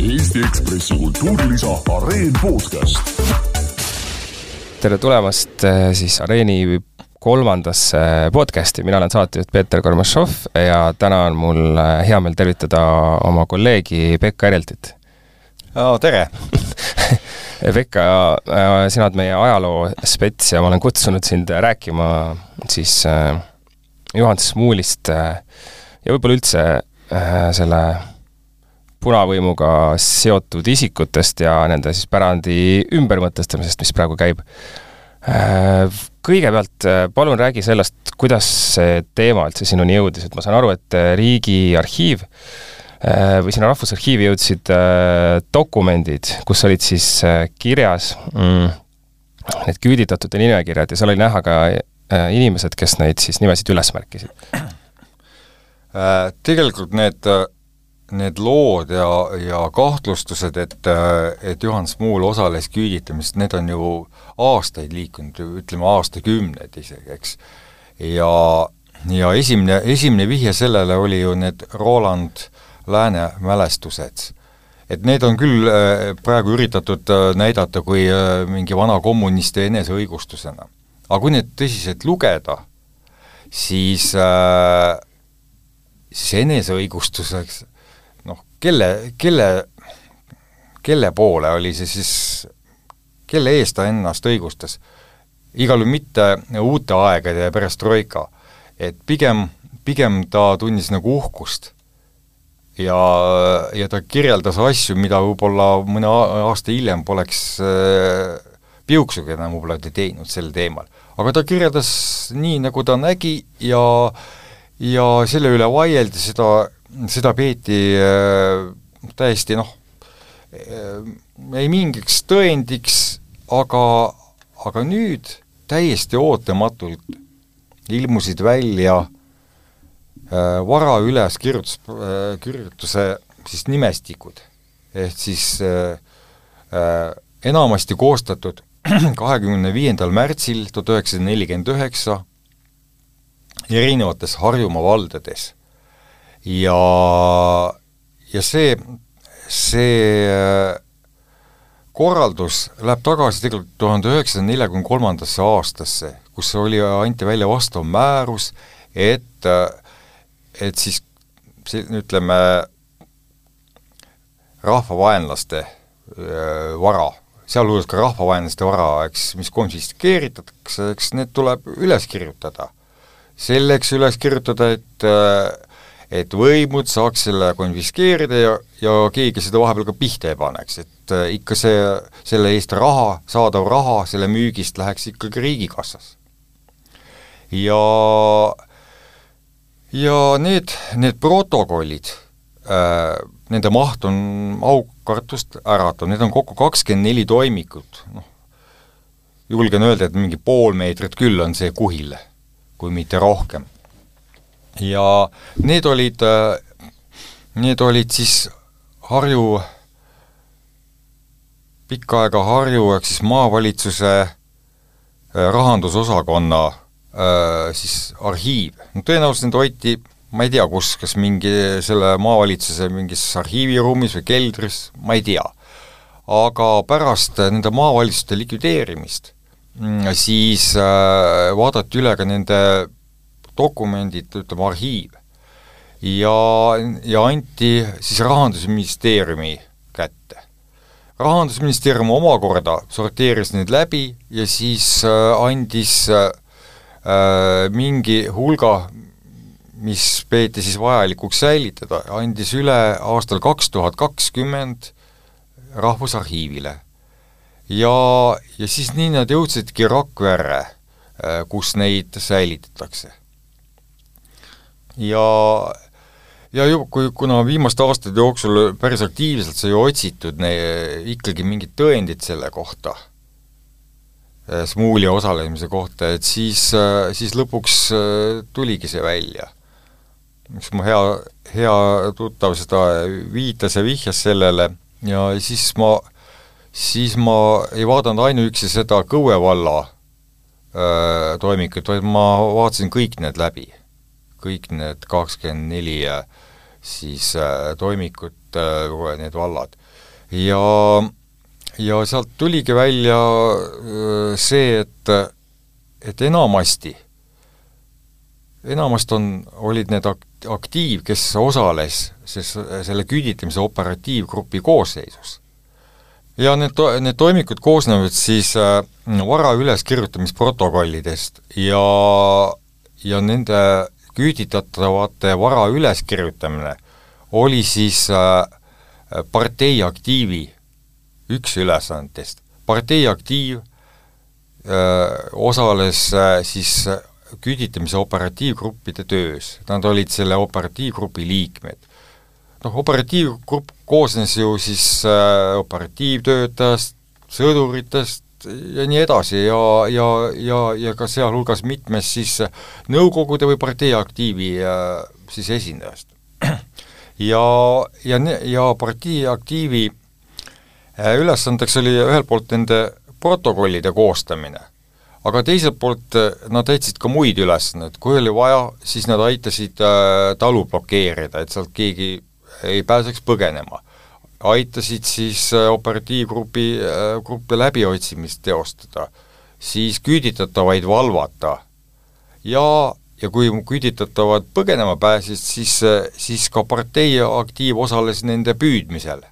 Eesti Ekspressi kultuurilisa Areen podcast. tere tulemast eh, siis Areeni kolmandasse podcasti, mina olen saatejuht Peeter Kormašov ja täna on mul eh, hea meel tervitada oma kolleegi Pekka Ereltit. tere Pekka, eh, sina oled meie ajaloo spets ja ma olen kutsunud sind rääkima siis Juhan Smuulist ja võib-olla üldse selle punavõimuga seotud isikutest ja nende siis pärandi ümbermõtestamisest, mis praegu käib. Kõigepealt palun räägi sellest, kuidas see teema üldse sinuni jõudis, et ma saan aru, et Riigiarhiiv või sinna Rahvusarhiivi jõudsid dokumendid, kus olid siis kirjas mm, need küüditatute nimekirjad ja seal oli näha ka inimesed, kes neid siis nimesid üles märkisid. Tegelikult need need lood ja, ja kahtlustused, et, et Juhan Smuul osales küüditamises, need on ju aastaid liikunud, ütleme aastakümneid isegi, eks. ja, ja esimene, esimene vihje sellele oli ju need Roland Lääne mälestused. et need on küll äh, praegu üritatud äh, näidata kui äh, mingi vana kommunisti eneseõigustusena. Aga kui neid tõsiselt lugeda, siis siis eneseõigustuseks kelle, kelle, kelle poole oli see siis, kelle eest ta ennast õigustas? igal juhul mitte uute aegade ja perestroika. et pigem, pigem ta tundis nagu uhkust. ja, ja ta kirjeldas asju, mida võib-olla mõne aasta hiljem poleks äh, piuksugi enam võib-olla teinud sel teemal. Aga ta kirjeldas nii, nagu ta nägi ja ja selle üle vaieldi, seda seda peeti äh, täiesti noh, äh, ei mingiks tõendiks, aga, aga nüüd täiesti ootamatult ilmusid välja äh, vara üles kirjutus, kirjutuse siis nimestikud. ehk siis enamasti koostatud kahekümne viiendal märtsil tuhat üheksasada nelikümmend üheksa erinevates Harjumaa valdades. Ja, ja see, see äh, korraldus läheb tagasi tegelikult tuhande üheksasaja neljakümne kolmandasse aastasse, kus oli, anti välja vastav määrus, et, et siis ütleme, rahvavaenlaste äh, vara, sealhulgas ka rahvavaenlaste vara, eks, mis konfiskeeritakse, eks need tuleb üles kirjutada. selleks üles kirjutada, et äh, et võimud saaks selle konfiskeerida ja, ja keegi seda vahepeal ka pihta ei paneks, et äh, ikka see, selle eest raha, saadav raha selle müügist läheks ikkagi riigikassasse. ja, ja need, need protokollid nende maht on aukartust äratav, need on kokku kakskümmend neli toimikut, noh, julgen öelda, et mingi pool meetrit küll on see kuhil, kui mitte rohkem. Ja need olid, need olid siis Harju, pikka aega Harju ehk siis maavalitsuse äh, rahandusosakonna äh, siis arhiiv. no tõenäoliselt need hoiti ma ei tea, kus, kas mingi selle maavalitsuse mingis arhiiviruumis või keldris, ma ei tea. aga pärast nende maavalitsuste likvideerimist mm, siis äh, vaadati üle ka nende dokumendid, ütleme arhiiv. ja, ja anti siis Rahandusministeeriumi kätte. rahandusministeerium omakorda sorteeris need läbi ja siis äh, andis äh, äh, mingi hulga, mis peeti siis vajalikuks säilitada, andis üle aastal kaks tuhat kakskümmend Rahvusarhiivile. ja, ja siis nii nad jõudsidki Rakverre, äh, kus neid säilitatakse ja ja ju, kui, kuna viimaste aastate jooksul päris aktiivselt sai otsitud ne-, ikkagi mingit tõendit selle kohta, äh, Smuuli osalemise kohta, et siis, äh, siis lõpuks tuligi see välja. Üks mu hea, hea tuttav seda viitas ja vihjas sellele ja siis ma, siis ma ei vaadanud ainuüksi seda Kõue valla äh, toimikut, vaid ma vaatasin kõik need läbi kõik need kakskümmend neli siis toimikut, need vallad. ja, ja sealt tuligi välja see, et, et enamasti, enamasti on, olid need ak-, aktiiv, kes osales siis selle küüditamise operatiivgrupi koosseisus ja need to-, need toimikud koosnevad siis äh, vara üleskirjutamisprotokollidest ja, ja nende küüditatavate vara üleskirjutamine oli siis äh, partei aktiivi üks ülesannetest. partei aktiiv äh, osales äh, siis küüditamise operatiivgruppide töös, nad olid selle operatiivgrupi liikmed. Noh, operatiivgrupp koosnes ju siis äh, operatiivtöötajast, sõduritest ja nii edasi ja, ja, ja, ja ka sealhulgas mitmest siis nõukogude või partei aktiivi äh, siis esindajast. ja, ja, ja partei aktiivi äh, ülesandeks oli ühelt poolt nende protokollide koostamine, aga teiselt poolt äh, nad täitsid ka muid ülesandeid, kui oli vaja, siis nad aitasid äh, talu blokeerida, et sealt keegi ei pääseks põgenema. aitasid siis äh, operatiivgrupi, äh, gruppe läbiotsimist teostada, siis küüditatavaid valvata ja, ja kui küüditatavad põgenema pääsesid, siis, siis ka partei aktiiv osales nende püüdmisel.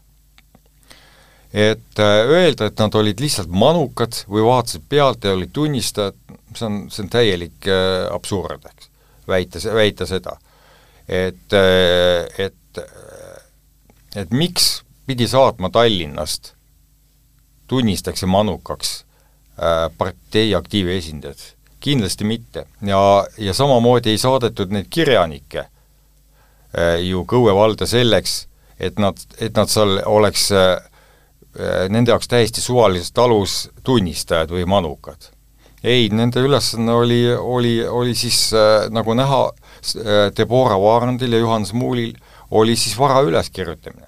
Et öelda, et nad olid lihtsalt manukad või vaatasid pealt ja olid tunnistajad, see on, see on täielik absurd, eks, väita, väita seda. et, et et miks pidi saatma Tallinnast tunnistaks ja manukaks äh, partei aktiivi esindajad? kindlasti mitte. ja, ja samamoodi ei saadetud neid kirjanikke äh, ju Kõue valda selleks, et nad, et nad seal oleks äh, nende jaoks täiesti suvalises talus tunnistajad või manukad. ei, nende ülesanne oli, oli, oli siis äh, nagu näha äh,, Deborah Vaarandil ja Johannes Muulil oli siis vara üleskirjutamine.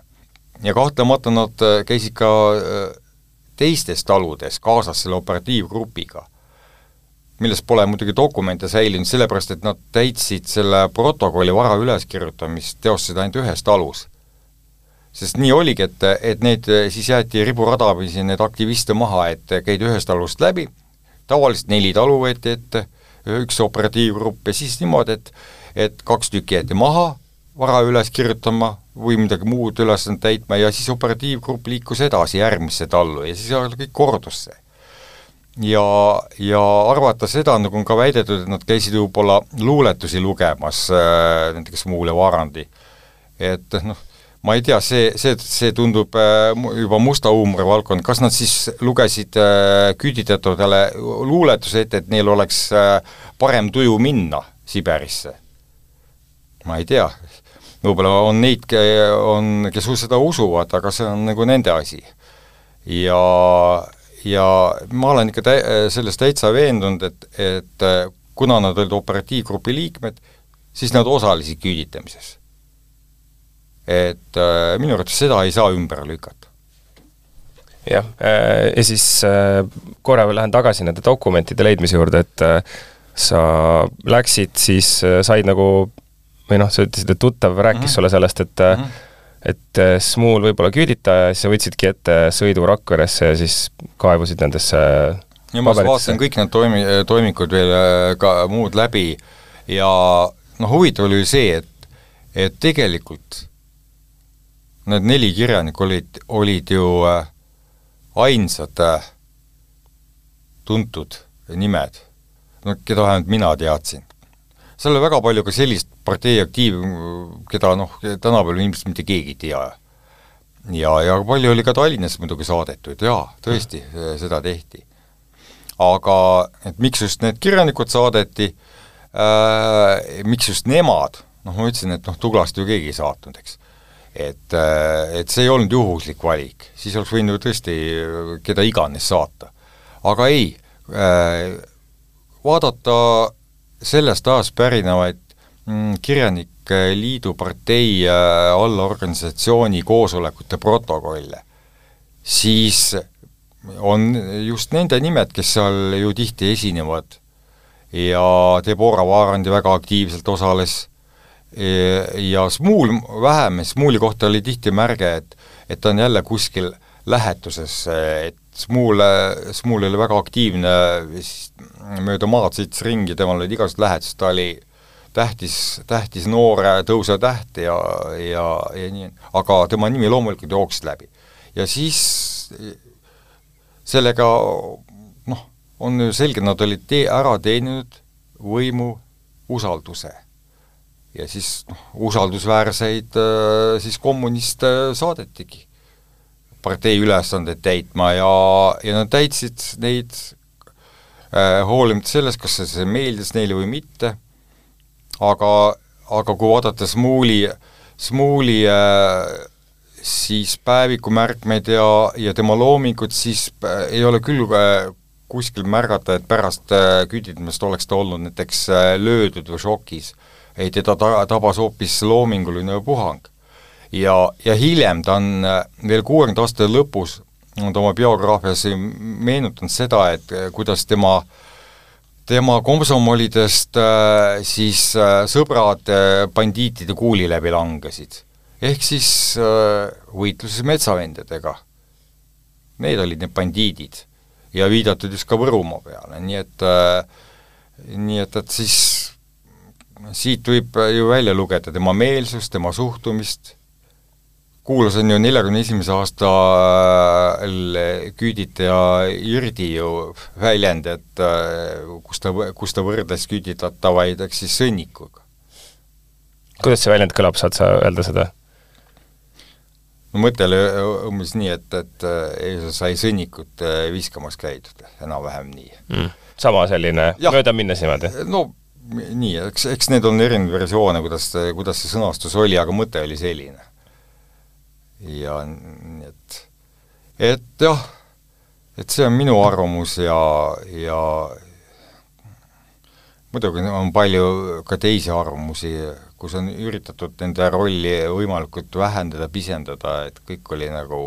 ja kahtlemata nad äh, käisid ka äh, teistes taludes kaasas selle operatiivgrupiga, millest pole muidugi dokumente säilinud, sellepärast et nad täitsid selle protokolli vara üleskirjutamist, teostasid ainult ühes talus. Sest nii oligi, et, et need siis jäeti riburadapisi, need aktiviste maha, et käidi ühest talust läbi, tavaliselt neli talu võeti ette, üks operatiivgrupp ja siis niimoodi, et et kaks tükki jäeti maha, vara üles kirjutama või midagi muud ülesannet täitma ja siis operatiivgrupp liikus edasi järgmisse tallu ja siis kõik kordus see. ja, ja arvata seda, nagu on ka väidetud, et nad käisid võib-olla luuletusi lugemas äh,, näiteks Muul ja Varandi, et noh, ma ei tea, see, see, see tundub äh, juba musta huumori valdkond, kas nad siis lugesid äh, küüditatutele luuletuse ette, et neil oleks äh, parem tuju minna Siberisse? ma ei tea, võib-olla on neid, on, kes seda usuvad, aga see on nagu nende asi. ja, ja ma olen ikka tä-, selles täitsa veendunud, et, et kuna nad olid operatiivgrupi liikmed, siis nad osalesid küüditamises. Et äh, minu arvates seda ei saa ümber lükata jah, äh, ja siis äh, korra veel lähen tagasi nende dokumentide leidmise juurde, et sa läksid, siis said nagu või noh, sa ütlesid, et tuttav rääkis mm -hmm. sulle sellest, et mm -hmm. et Smuul võib olla küüditaja ja siis sa võtsidki ette sõidu Rakveresse ja siis kaevusid nendesse ja ma vaatasin kõik need toimi-, toimikud veel ka muud läbi ja noh, huvitav oli see, et, et tegelikult need neli kirjanikku olid, olid ju äh, ainsad äh, tuntud nimed, no keda vähemalt mina teadsin seal oli väga palju ka sellist partei aktiivi, keda noh, tänapäeval ilmselt mitte keegi ei tea. ja, ja palju oli ka Tallinnas muidugi saadetud, jaa, tõesti, seda tehti. aga et miks just need kirjanikud saadeti äh,, miks just nemad, noh ma ütlesin, et noh, Tuglast ju keegi ei saatnud, eks. Et, äh, et see ei olnud juhuslik valik, siis oleks võinud ju tõesti keda iganes saata. aga ei äh,, vaadata sellest ajast pärinevaid mm, Kirjanike Liidu partei äh, allorganisatsiooni koosolekute protokolle, siis on just nende nimed, kes seal ju tihti esinevad ja Deborah Vaarandi väga aktiivselt osales ja Smuul vähem, Smuuli kohta oli tihti märge, et et ta on jälle kuskil lähetuses, et Smuul, Smuul oli väga aktiivne, mööda maad sõitis ringi, temal olid igasugused lähetused, ta oli tähtis, tähtis noor tõusev täht ja, ja, ja nii, aga tema nimi loomulikult jooksis läbi. ja siis sellega noh, on ju selge, nad olid tee-, ära teeninud võimu usalduse ja siis noh, usaldusväärseid äh, siis kommuniste saadetigi. Partei ülesandeid täitma ja, ja nad täitsid neid äh, hoolimata sellest, kas see, see meeldis neile või mitte, aga, aga kui vaadata Smuuli, Smuuli äh, siis päevikumärkmeid ja, ja tema loomingut, siis äh, ei ole küll äh, kuskil märgata, et pärast äh, küüditamist oleks ta olnud näiteks äh, löödud või šokis ei, teda ta-, tabas hoopis loominguline puhang. ja, ja hiljem ta on äh, veel kuuekümnendate aastate lõpus, on ta oma biograafias meenutanud seda, et äh, kuidas tema tema komsomolidest äh, siis sõbrad bandiitide kuuli läbi langesid. ehk siis võitluses metsavendadega. Need olid need bandiidid ja viidatud just ka Võrumaa peale, nii et nii et, et siis siit võib ju välja lugeda tema meelsust, tema suhtumist, kuulasin ju neljakümne esimese aasta äh, küüditaja Irdi ju väljend, et äh, kus ta, kus ta võrdles küüditatavaid, eks siis sõnnikuga. kuidas see väljend kõlab, saad sa öelda seda? no mõte oli umbes nii, et, et ees sai sõnnikut viskamas käidud, enam-vähem nii mm.. sama selline möödaminnes niimoodi? no nii, eks, eks need on erinevaid versioone, kuidas, kuidas see sõnastus oli, aga mõte oli selline. ja nii et, et jah, et see on minu arvamus ja, ja muidugi on palju ka teisi arvamusi, kus on üritatud nende rolli võimalikult vähendada, pisendada, et kõik oli nagu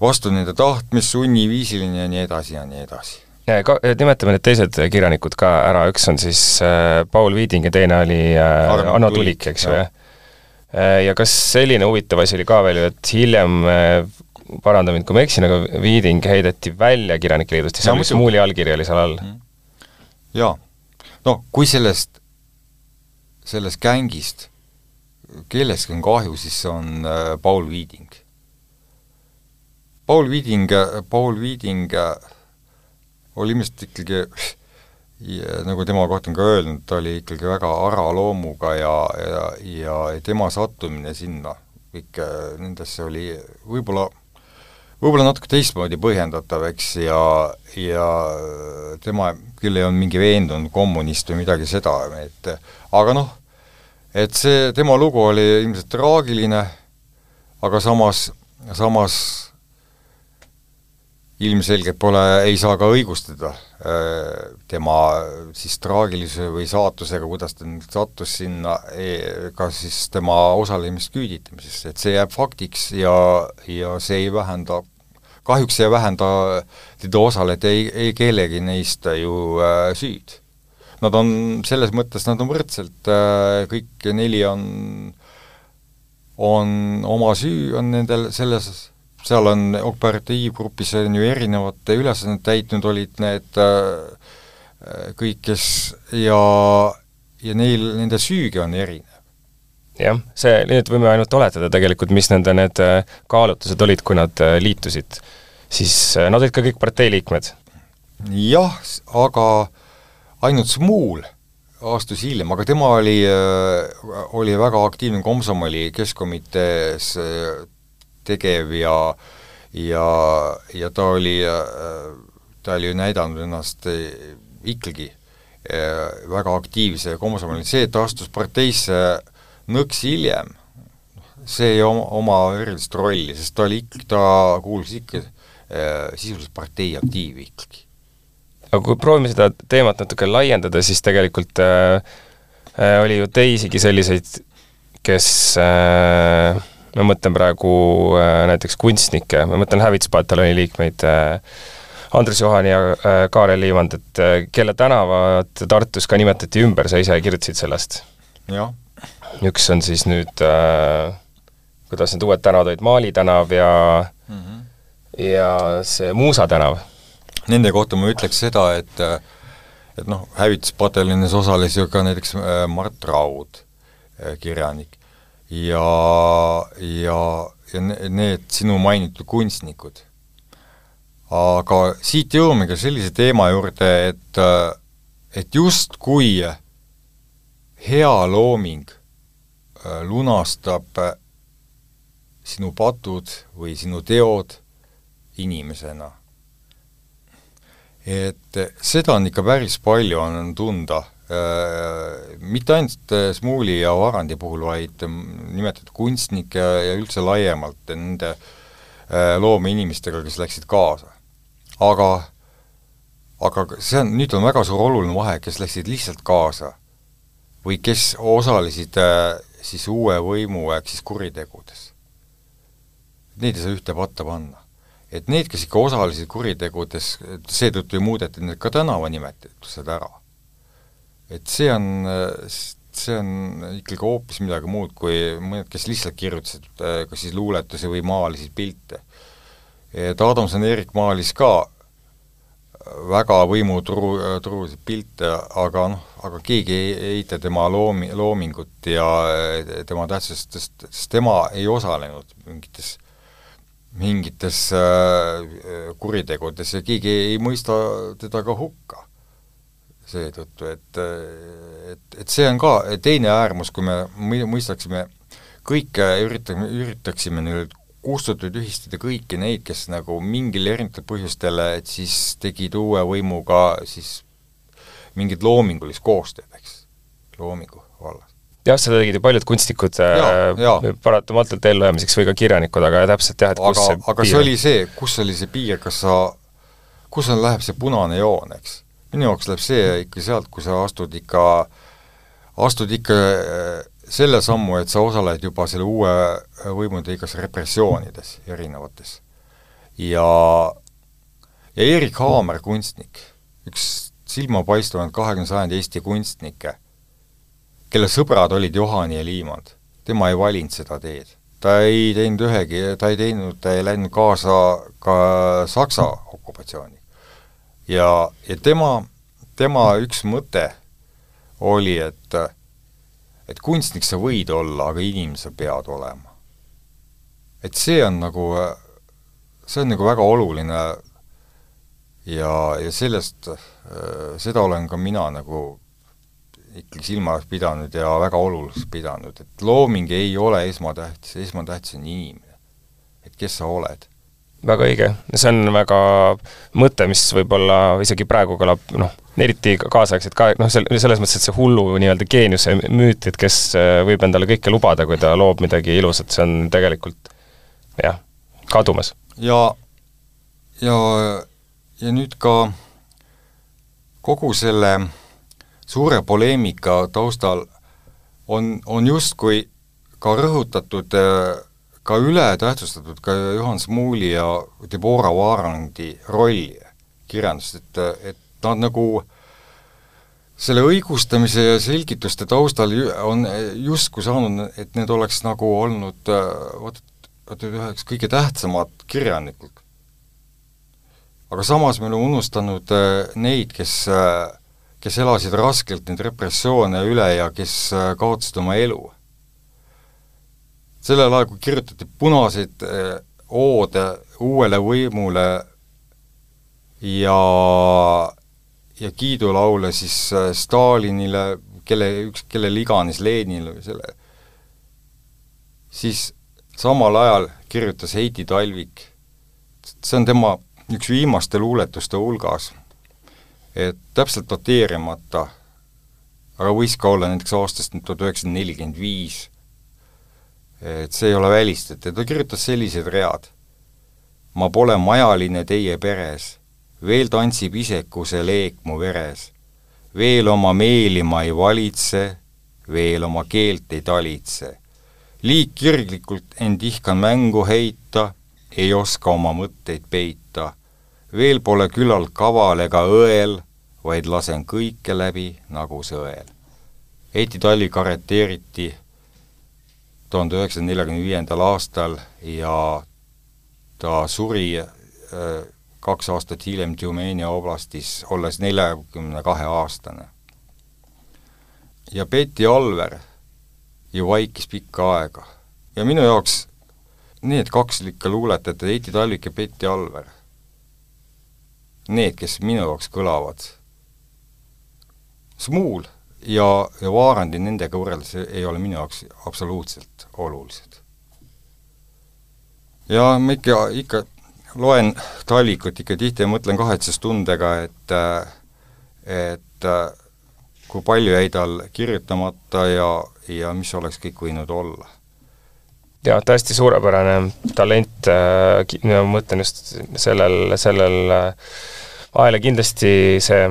vastu nende tahtmist, sunniviisiline ja nii edasi ja nii edasi ka, nimetame need teised kirjanikud ka ära, üks on siis äh, Paul Viiding ja teine oli äh, Arno, Arno Tulik, Tulik, eks ju, jah? Ja kas selline huvitav asi oli ka veel ju, et hiljem äh, paranda mind, kui ma eksin, aga Viiding heideti välja Kirjanike Liidust ja seal üks Muuli allkiri oli seal all. Mhm. jaa. no kui sellest, sellest gängist kellestki on kahju, siis see on äh, Paul Viiding. Paul Viiding, Paul Viiding äh, oli ilmselt ikkagi ja nagu tema kohta on ka öelnud, ta oli ikkagi väga ara loomuga ja, ja, ja tema sattumine sinna kõik nendesse oli võib-olla, võib-olla natuke teistmoodi põhjendatav, eks, ja, ja tema küll ei olnud mingi veendunud kommunist või midagi seda, et aga noh, et see, tema lugu oli ilmselt traagiline, aga samas, samas ilmselgelt pole, ei saa ka õigustada äh, tema siis traagilise või saatusega, kuidas ta nüüd sattus sinna, e, ka siis tema osalemist küüditamises, et see jääb faktiks ja, ja see ei vähenda, kahjuks ei vähenda teda osaleda ei, ei kellegi neist ju äh, süüd. Nad on, selles mõttes nad on võrdselt äh,, kõik neli on, on oma süü, on nendel selles seal on operatiivgrupis on ju erinevate ülesannet täitnud olid need äh, kõik, kes ja, ja neil, nende süügi on erinev. jah, see, nüüd võime ainult oletada tegelikult, mis nende need äh, kaalutlused olid, kui nad äh, liitusid. siis nad olid ka kõik partei liikmed? jah, aga ainult Smuul astus hiljem, aga tema oli, oli väga aktiivne komsomoli keskkomitees tegev ja ja, ja ta oli, ta oli näidanud ennast ikkagi eh, väga aktiivse komsomolina, see, et ta astus parteisse nõks hiljem, see ei oma, oma erilist rolli, sest ta oli ikka, ta kuulus ikka eh, sisuliselt partei aktiivi ikkagi. aga kui proovime seda teemat natuke laiendada, siis tegelikult äh, oli ju teisigi selliseid, kes äh, ma mõtlen praegu äh, näiteks kunstnikke, ma mõtlen Hävitspataljoni liikmeid äh,, Andres Johani ja äh, Kaarel Liivand, et kelle tänavad Tartus ka nimetati ümber, sa ise kirjutasid sellest. jah. üks on siis nüüd äh, kuidas need uued tänavad olid, Maali tänav ja mm -hmm. ja see Muusa tänav. Nende kohta ma ütleks seda, et et noh, hävituspataljonis osales ju ka näiteks Mart Raud, kirjanik, ja, ja, ja need sinu mainitud kunstnikud. aga siit jõuamegi sellise teema juurde, et, et justkui hea looming äh, lunastab äh, sinu patud või sinu teod inimesena. et seda on ikka päris palju, on tunda mitte ainult äh, Smuuli ja Varandi puhul, vaid mm, nimetatud kunstnike ja üldse laiemalt nende äh, loomeinimestega, kes läksid kaasa. aga, aga see on, nüüd on väga suur oluline vahe, kes läksid lihtsalt kaasa või kes osalesid siis uue võimu ehk siis kuritegudes. Neid ei saa ühte patta panna. et need, kes ikka osalesid kuritegudes, seetõttu muudeti need ka tänavanimetused ära et see on, see on ikkagi hoopis midagi muud kui mõned, kes lihtsalt kirjutasid kas siis luuletusi või maalisid pilte. et Adamson Erik maalis ka väga võimuturu, truusid pilte, aga noh, aga keegi ei eita tema loomi, loomingut ja tema tähtsust, sest, sest tema ei osalenud mingites mingites äh, kuritegudes ja keegi ei mõista teda ka hukka seetõttu, et, et, et see on ka teine äärmus, kui me mõistaksime kõike, üritame, üritaksime nüüd kustutada, tühistada kõiki neid, kes nagu mingil erinevatel põhjustel, et siis tegid uue võimuga siis mingit loomingulist koostööd, eks, loomingu vallas. jah, seda tegid ju paljud kunstnikud äh, paratamatult ellujäämiseks või ka kirjanikud, aga täpselt jah, et kus aga, see aga piir... see oli see, kus oli see piir, kas sa, kus on, läheb see punane joon, eks minu jaoks läheb see ikka sealt, kui sa astud ikka, astud ikka äh, selle sammu, et sa osaled juba selle uue võimude igas repressioonides erinevates. ja, ja Erik Haamer, kunstnik, üks silmapaistvamaid kahekümne sajandi Eesti kunstnikke, kelle sõbrad olid Johani ja Liimand, tema ei valinud seda teed. ta ei teinud ühegi, ta ei teinud, ta ei läinud kaasa ka Saksa okupatsiooni ja, ja tema, tema üks mõte oli, et et kunstnik sa võid olla, aga inimene sa pead olema. et see on nagu, see on nagu väga oluline ja, ja sellest, seda olen ka mina nagu ikkagi silmas pidanud ja väga oluliseks pidanud, et looming ei ole esmatähtis, esmatähtis on inimene. et kes sa oled väga õige, see on väga mõte, mis võib-olla isegi praegu kõlab noh, eriti kaasaegselt ka noh, sel-, selles mõttes, et see hullu nii-öelda geeniuse müüt, et kes äh, võib endale kõike lubada, kui ta loob midagi ilusat, see on tegelikult jah, kadumas. ja, ja, ja nüüd ka kogu selle suure poleemika taustal on, on justkui ka rõhutatud äh, ka ületähtsustatud ka Juhan Smuuli ja Deborah Varandi rolli kirjanduses, et, et nad nagu selle õigustamise ja selgituste taustal on justkui saanud, et need oleks nagu olnud vot, vot üheks kõige tähtsamad kirjanikud. aga samas me oleme unustanud äh, neid, kes, äh, kes elasid raskelt neid repressioone üle ja kes äh, kaotasid oma elu sellel ajal, kui kirjutati punaseid eh, oode uuele võimule ja, ja kiidulaule siis eh, Stalinile, kelle, üks, kellele iganes, Leninile või selle, siis samal ajal kirjutas Heidi Talvik, see on tema üks viimaste luuletuste hulgas, et täpselt dateerimata, aga võis ka olla näiteks aastast tuhat üheksasada nelikümmend viis et see ei ole välistatud, ta kirjutas sellised read. ma pole majaline teie peres, veel tantsib isekuse leek mu veres. veel oma meeli ma ei valitse, veel oma keelt ei talitse. liig kirglikult end ihkan mängu heita, ei oska oma mõtteid peita. veel pole küllalt kaval ega õel, vaid lasen kõike läbi nagu sõel. Heiti Talvik arreteeriti tuhande üheksasaja neljakümne viiendal aastal ja ta suri äh, kaks aastat hiljem Tjumeenia oblastis, olles neljakümne kahe aastane. ja Betty Alver ju vaikis pikka aega. ja minu jaoks need kaks ikka luuletajat, Heiti Talvik ja Betty Alver, need, kes minu jaoks kõlavad, Smuul ja, ja Vaarandi nendega võrreldes ei ole minu jaoks absoluutselt olulised. ja ma ikka, ikka loen Talvikut ikka tihti ja mõtlen kahetsustundega, et et kui palju jäi tal kirjutamata ja, ja mis oleks kõik võinud olla. jah, täiesti suurepärane talent, ma mõtlen just sellel, sellel ajal ja kindlasti see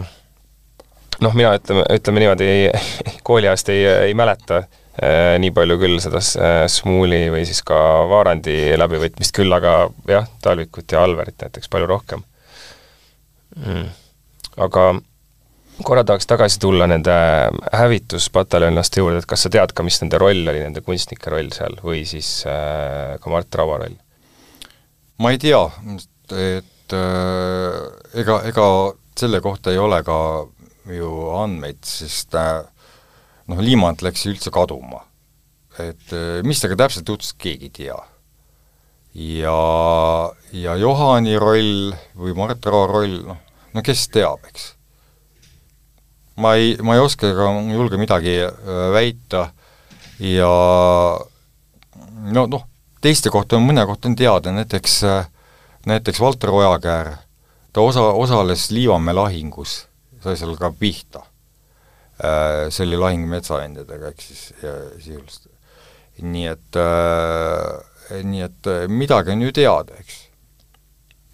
noh, mina ütleme, ütleme niimoodi, kooliajast ei, ei mäleta äh, nii palju küll seda äh, Smuuli või siis ka Vaarandi läbivõtmist, küll aga jah, Talvikut ja Alverit näiteks palju rohkem mm.. aga korra tahaks tagasi tulla nende hävituspataljonlaste juurde, et kas sa tead ka, mis nende roll oli, nende kunstnike roll seal või siis äh, ka Mart Raua roll? ma ei tea, et äh, ega, ega selle kohta ei ole ka ju andmeid, sest äh, noh, Liimand läks üldse kaduma. et äh, mis temaga täpselt juhtus, keegi ei tea. ja, ja Johani roll või Mart Rao roll, noh, no kes teab, eks. ma ei, ma ei oska ega julge midagi äh, väita ja no noh, teiste kohta on, mõne kohta on teada, näiteks näiteks Valter Ojakäär, ta osa, osales Liivamäe lahingus sai seal ka pihta. Äh, see oli lahing metsavendadega, ehk siis sisuliselt. nii et äh,, nii et äh, midagi on ju teada, eks.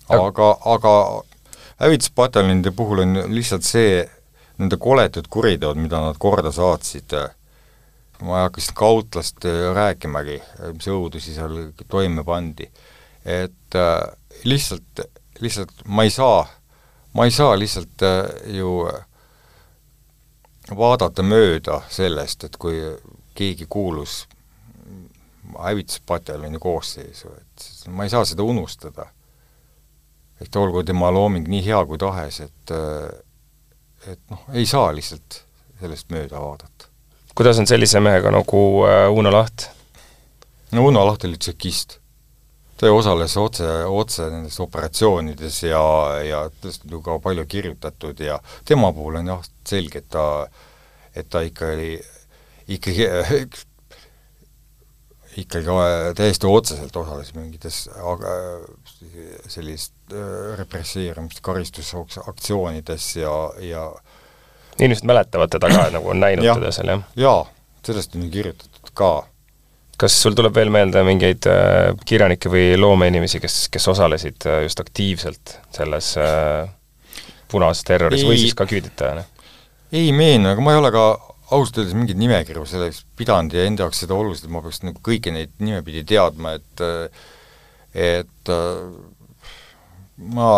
aga, aga hävituspataljoni puhul on lihtsalt see, nende koletud kuriteod, mida nad korda saatsid, ma ei hakka siin kautlast rääkimagi, mis õudusi seal toime pandi, et lihtsalt, lihtsalt ma ei saa ma ei saa lihtsalt äh, ju äh, vaadata mööda sellest, et kui keegi kuulus hävituspataljoni koosseisu, et ma ei saa seda unustada. et olgu tema looming nii hea kui tahes, et äh, et noh, ei saa lihtsalt sellest mööda vaadata. kuidas on sellise mehega nagu Uno Laht? no Uno Laht oli tšekist ta osales otse, otse nendes operatsioonides ja, ja sellest on ju ka palju kirjutatud ja tema puhul on jah, selge, et ta, et ta ikka oli, ikkagi ikkagi täiesti otseselt osales mingites sellist äh, represseerimist, karistusaktsioonides ja, ja inimesed mäletavad teda ka, nagu on näinud teda seal, jah? jaa, sellest on ju kirjutatud ka kas sul tuleb veel meelde mingeid äh, kirjanikke või loomeinimesi, kes, kes osalesid äh, just aktiivselt selles äh, punases terroris ei, või siis ka küüditajana? ei meenu, aga ma ei ole ka ausalt öeldes mingit nimekirju selleks pidanud ja enda jaoks seda oluliselt, ma peaks nagu kõiki neid nimepidi teadma, et et ma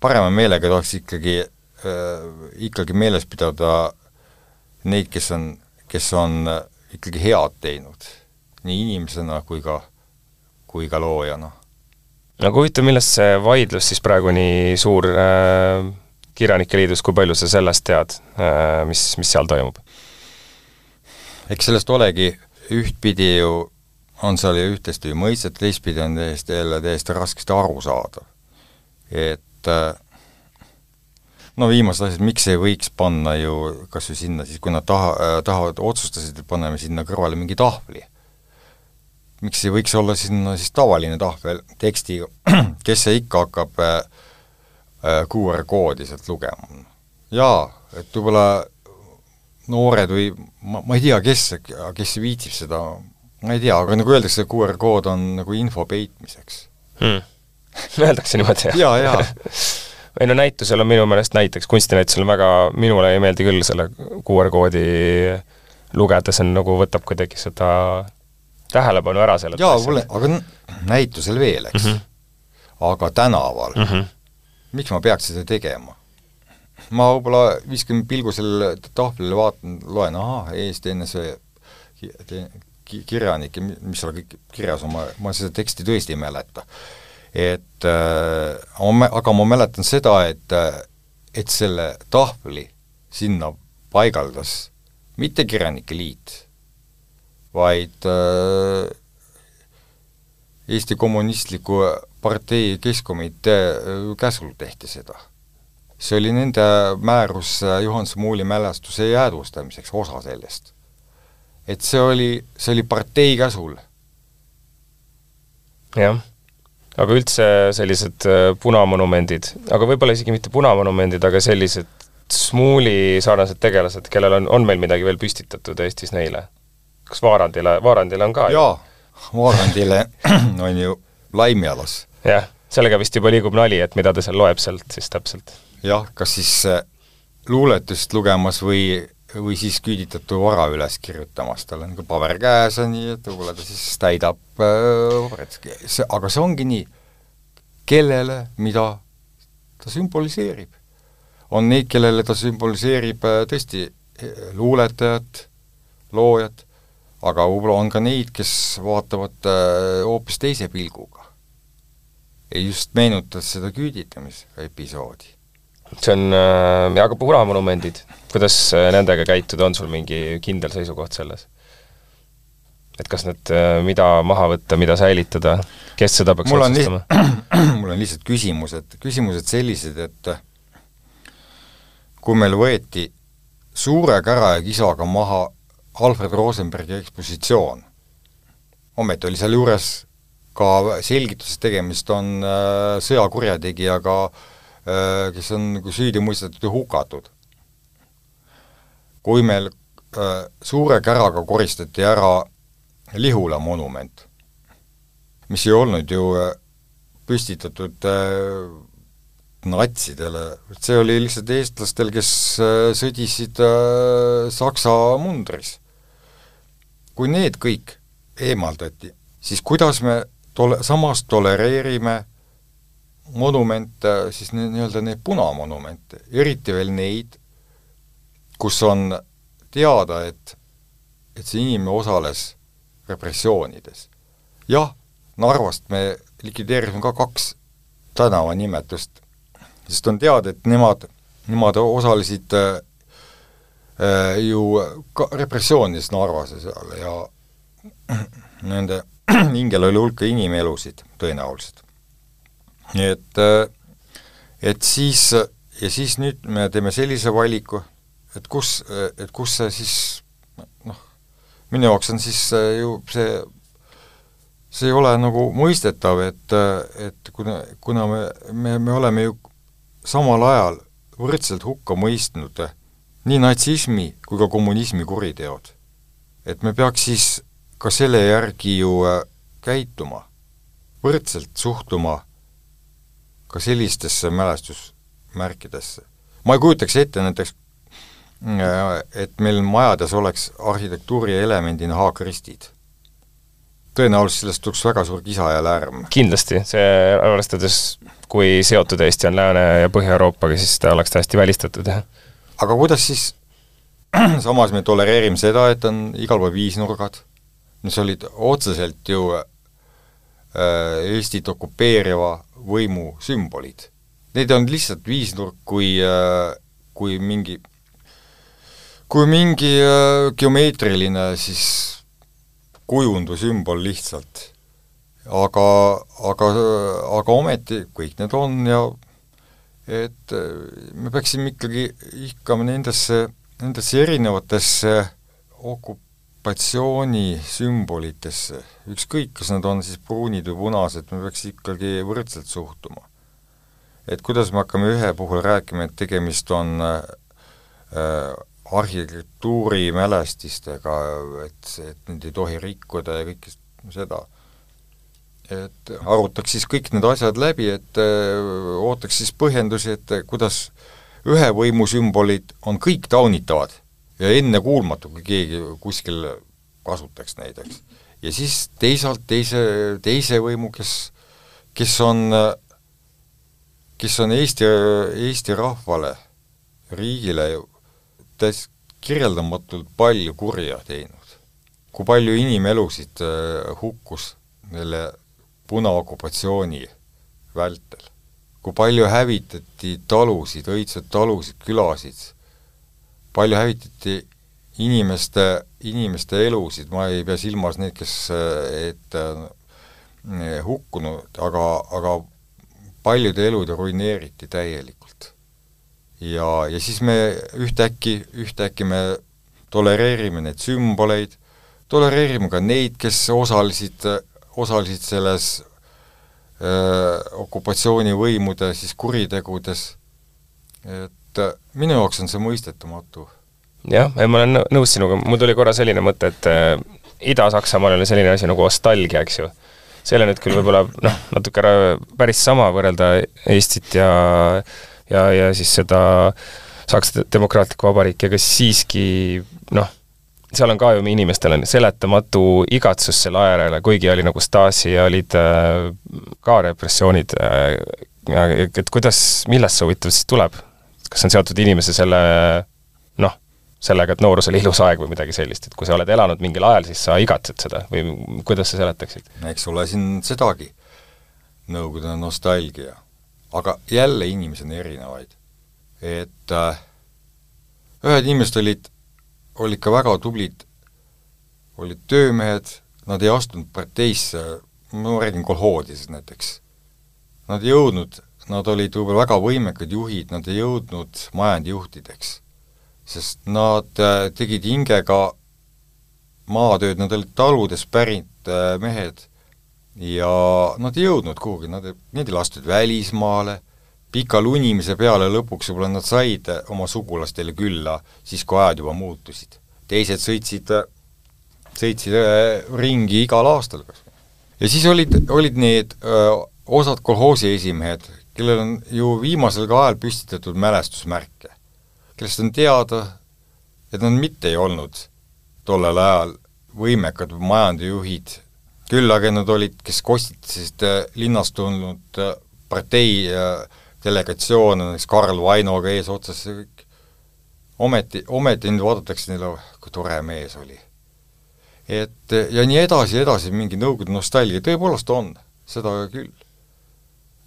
parema meelega tahaks ikkagi äh,, ikkagi meeles pidada neid, kes on, kes on ikkagi head teinud nii inimesena kui ka, kui ka loojana. aga huvitav, millest see vaidlus siis praegu nii suur äh, Kirjanike Liidus, kui palju sa sellest tead äh,, mis, mis seal toimub? eks sellest olegi ühtpidi ju, on seal ju üht-teist ju mõistet, teistpidi on täiesti jälle täiesti raskesti aru saada. et äh, no viimased asjad, miks ei võiks panna ju kas või sinna siis, kui nad taha, äh, tahavad, otsustasid, et paneme sinna kõrvale mingi tahvli miks ei võiks olla sinna siis tavaline tahvel tekstiga, kes see ikka hakkab äh, äh, QR-koodi sealt lugema. jaa, et võib-olla noored või ma, ma ei tea, kes, kes viitsib seda, ma ei tea, aga nagu öeldakse, QR-kood on nagu info peitmiseks hmm.. Öeldakse niimoodi, jah? jaa, jaa ei no näitusel on minu meelest näiteks, kunstinäitusel on väga, minule ei meeldi küll selle QR-koodi lugeda, see on nagu, võtab kuidagi seda tähelepanu ära sellelt jaa, mulle, aga näitusel veel, eks mm. -hmm. aga tänaval mm, -hmm. miks ma peaks seda tegema? ma võib-olla viskan pilgu sellele tahvlile, vaatan, loen, ahah, Eesti NSV kirjanik ja mis seal kõik kirjas on, ma, ma seda teksti tõesti ei mäleta. Et äh, aga ma mäletan seda, et, et selle tahvli sinna paigaldas mitte Kirjanike Liit, vaid äh, Eesti Kommunistliku Partei Keskkomitee äh, käsul tehti seda. see oli nende määrus äh, Juhan Smuuli mälestuse jäädvustamiseks, osa sellest. et see oli, see oli partei käsul. jah, aga üldse sellised äh, punamonumendid, aga võib-olla isegi mitte punamonumendid, aga sellised Smuuli sarnased tegelased, kellel on, on meil midagi veel püstitatud Eestis neile? kas Vaarandile, Vaarandile on ka? jaa, Vaarandile on ju Laimjalas jah, sellega vist juba liigub nali, et mida ta seal loeb sealt siis täpselt. jah, kas siis äh, luuletust lugemas või, või siis küüditatu vara üles kirjutamas, tal on nagu paber käes ja nii, et võib-olla ta siis täidab paberit äh,, see, aga see ongi nii, kellele, mida ta sümboliseerib. on neid, kellele ta sümboliseerib äh, tõesti äh, luuletajat, loojat, aga võib-olla on ka neid, kes vaatavad äh, hoopis teise pilguga just meenutas seda küüditamisepisoodi. See on äh,, aga punamonumendid, kuidas äh, nendega käituda, on sul mingi kindel seisukoht selles? et kas need, äh, mida maha võtta, mida säilitada, kes seda peaks mul otsustama? mul on lihtsalt küsimused, küsimused sellised, et kui meil võeti suure kära ja kisaga maha Alfred Rosenbergi ekspositsioon, ometi oli seal juures ka selgitusest tegemist on äh, sõjakurjategijaga, äh, kes on nagu süüdi mõistetud ja hukatud. kui meil äh, suure käraga koristati ära Lihula monument, mis ei olnud ju püstitatud natsidele, see oli lihtsalt eestlastel, kes sõdisid Saksa mundris. kui need kõik eemaldati, siis kuidas me tole-, samas tolereerime monumente, siis nii-öelda neid punamonumente, eriti veel neid, kus on teada, et, et see inimene osales repressioonides. jah, Narvast me likvideerisime ka kaks tänavanimetust, sest on teada, et nemad, nemad osalesid äh, ju ka repressioonides Narvas ja seal ja nende hingel oli hulka inimelusid tõenäoliselt. Nii et, äh, et siis, ja siis nüüd me teeme sellise valiku, et kus, et kus see siis noh, minu jaoks on siis äh, ju see, see ei ole nagu mõistetav, et, et kuna, kuna me, me, me oleme ju samal ajal võrdselt hukka mõistnud nii natsismi kui ka kommunismi kuriteod. et me peaks siis ka selle järgi ju äh, käituma, võrdselt suhtuma ka sellistesse mälestusmärkidesse. ma ei kujutaks ette näiteks, äh, et meil majades oleks arhitektuuri elemendina haakristid. tõenäoliselt sellest tuleks väga suur kisa ja lärm. kindlasti, see arvestades, kui seotud Eesti on Lääne- ja Põhja-Euroopaga, siis ta oleks täiesti välistatud, jah. aga kuidas siis samas me tolereerime seda, et on igal pool viisnurgad, mis olid otseselt ju äh, Eestit okupeeriva võimu sümbolid. Need on lihtsalt viisnurk kui, äh, kui mingi, kui mingi äh, geomeetriline siis kujundusümbol lihtsalt. aga, aga, aga ometi kõik need on ja et me peaksime ikkagi ihkama nendesse, nendesse erinevatesse okup-, okupatsiooni sümbolitesse, ükskõik, kas nad on siis pruunid või punased, me peaks ikkagi võrdselt suhtuma. et kuidas me hakkame ühe puhul rääkima, et tegemist on äh, arhitektuurimälestistega, et, et neid ei tohi rikkuda ja kõike seda. et arutaks siis kõik need asjad läbi, et äh, ootaks siis põhjendusi, et kuidas ühe võimu sümbolid on kõik taunitavad ja ennekuulmatu, kui keegi kuskil kasutaks neid, eks. ja siis teisalt teise, teise võimu, kes, kes on kes on Eesti, Eesti rahvale, riigile täis kirjeldamatult palju kurja teinud. kui palju inimelusid äh, hukkus selle punaokupatsiooni vältel. kui palju hävitati talusid, õitsed talusid, külasid, palju hävitati inimeste, inimeste elusid, ma ei pea silmas neid, kes, et äh, hukkunud, aga, aga paljude elud ruineeriti täielikult. ja, ja siis me ühtäkki, ühtäkki me tolereerime neid sümboleid, tolereerime ka neid, kes osalesid, osalesid selles öö, okupatsioonivõimude siis kuritegudes, et minu jaoks on see mõistetamatu. jah, ma olen nõus sinuga, mul tuli korra selline mõte, et äh, Ida-Saksamaal oli selline asi nagu nostalgia, eks ju see ei ole nüüd küll võib-olla noh, natuke ära päris sama võrrelda Eestit ja ja, ja siis seda Saksa Demokraatlikku Vabariiki, aga siiski noh, seal on ka ju inimestel on seletamatu igatsus selle aja järele, kuigi oli nagu Stasi ja olid äh, ka repressioonid äh,, et kuidas, millest see huvitav siis tuleb? Kas see on seotud inimese selle noh, sellega, et noorus oli ilus aeg või midagi sellist, et kui sa oled elanud mingil ajal, siis sa igatsed seda või kuidas sa seletaksid? eks ole, siin sedagi, Nõukogude nostalgia. aga jälle inimesi on erinevaid. et äh, ühed inimesed olid, olid ka väga tublid, olid töömehed, nad ei astunud parteisse, ma räägin kolhoodidest näiteks, nad ei jõudnud, nad olid võib-olla väga võimekad juhid, nad ei jõudnud majandijuhtideks sest nad äh, tegid hingega maatööd, nad olid taludest pärit äh, mehed ja nad ei jõudnud kuhugi, nad, neid ei lastud välismaale, pika lunimise peale lõpuks võib-olla nad said äh, oma sugulastele külla, siis kui ajad juba muutusid. teised sõitsid, sõitsid ringi igal aastal kas või. ja siis olid, olid need öö, osad kolhoosi esimehed, kellel on ju viimasel ka ajal püstitatud mälestusmärke kellest on teada, et nad mitte ei olnud tollel ajal võimekad majandajuhid, küll aga nad olid, kes kostitasid äh, linnast tulnud äh, partei äh, delegatsioone, näiteks Karl Vainoga eesotsas ometi, ometi nüüd vaadatakse neile, kui tore mees oli. et ja nii edasi edasi, mingi Nõukogude nostalgia, tõepoolest on, seda küll.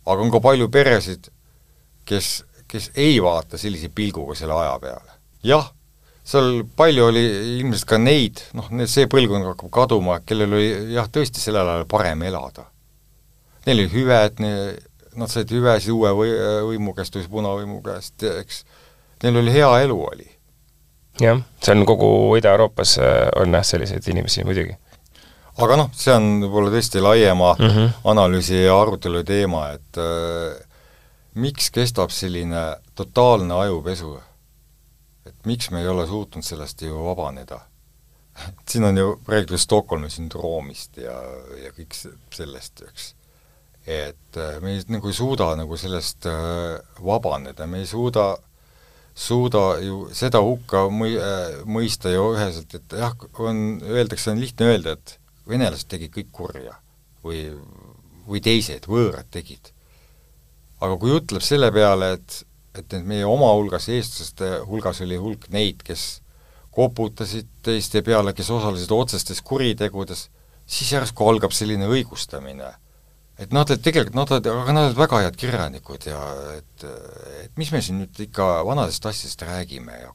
Aga on ka palju peresid, kes kes ei vaata sellise pilguga selle aja peale. jah, seal palju oli ilmselt ka neid, noh, need, see põlvkond hakkab kaduma, kellel oli jah, tõesti sellel ajal parem elada. Neil oli hüved, nad said hüvesid uue või, võimu käest või punavõimu käest, eks, neil oli hea elu, oli. jah, see on kogu Ida-Euroopas äh, on jah, selliseid inimesi muidugi aga noh, see on võib-olla tõesti laiema mm -hmm. analüüsi ja arutelu teema, et äh, miks kestab selline totaalne ajupesu? et miks me ei ole suutnud sellest ju vabaneda? siin on ju räägitud Stockholmi sündroomist ja, ja kõik sellest, eks. et äh, me ei, nagu ei suuda nagu sellest äh, vabaneda, me ei suuda, suuda ju seda hukka mõi-, äh, mõista ju üheselt, et jah, on, öeldakse, on lihtne öelda, et venelased tegid kõik kurja või, või teised, võõrad tegid aga kui jutt läheb selle peale, et, et need meie oma hulgas, eestlaste hulgas oli hulk neid, kes koputasid teiste peale, kes osalesid otsestes kuritegudes, siis järsku algab selline õigustamine. et nad olid tegelikult, nad olid, aga nad olid väga head kirjanikud ja et, et mis me siin nüüd ikka vanadest asjadest räägime ja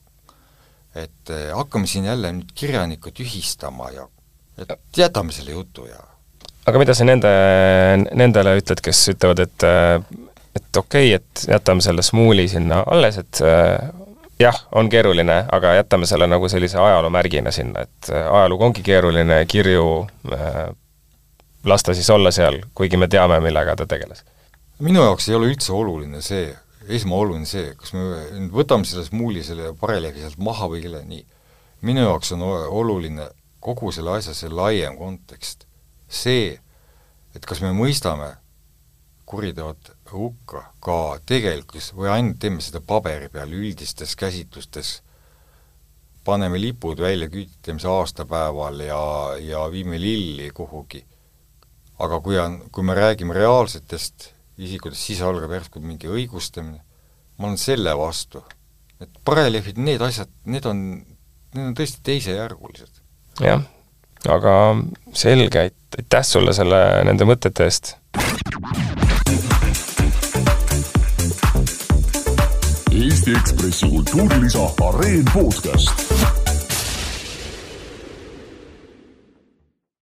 et hakkame siin jälle nüüd kirjanikku tühistama ja et jätame selle jutu ja aga mida sa nende, nendele ütled, kes ütlevad, et et okei okay,, et jätame selle smuuli sinna alles, et äh, jah, on keeruline, aga jätame selle nagu sellise ajaloomärgina sinna, et äh, ajalugu ongi keeruline, kirju äh,, las ta siis olla seal, kuigi me teame, millega ta tegeles. minu jaoks ei ole üldse oluline see, esmaoluline see, kas me võtame selle smuuli, selle bareljeefi sealt maha või kelle, nii. minu jaoks on oluline kogu selle asja see laiem kontekst. see, et kas me mõistame kuriteod hukka ka tegelikkus või ainult teeme seda paberi peal üldistes käsitlustes, paneme lipud välja küüditamise aastapäeval ja, ja viime lilli kuhugi. aga kui on, kui me räägime reaalsetest isikutest, siis algab järsku mingi õigustamine, ma olen selle vastu. et bareljeefid, need asjad, need on, need on tõesti teisejärgulised. Jah, aga selge, aitäh sulle selle, nende mõtete eest! Eesti Ekspressi kultuurilisa Areen podcast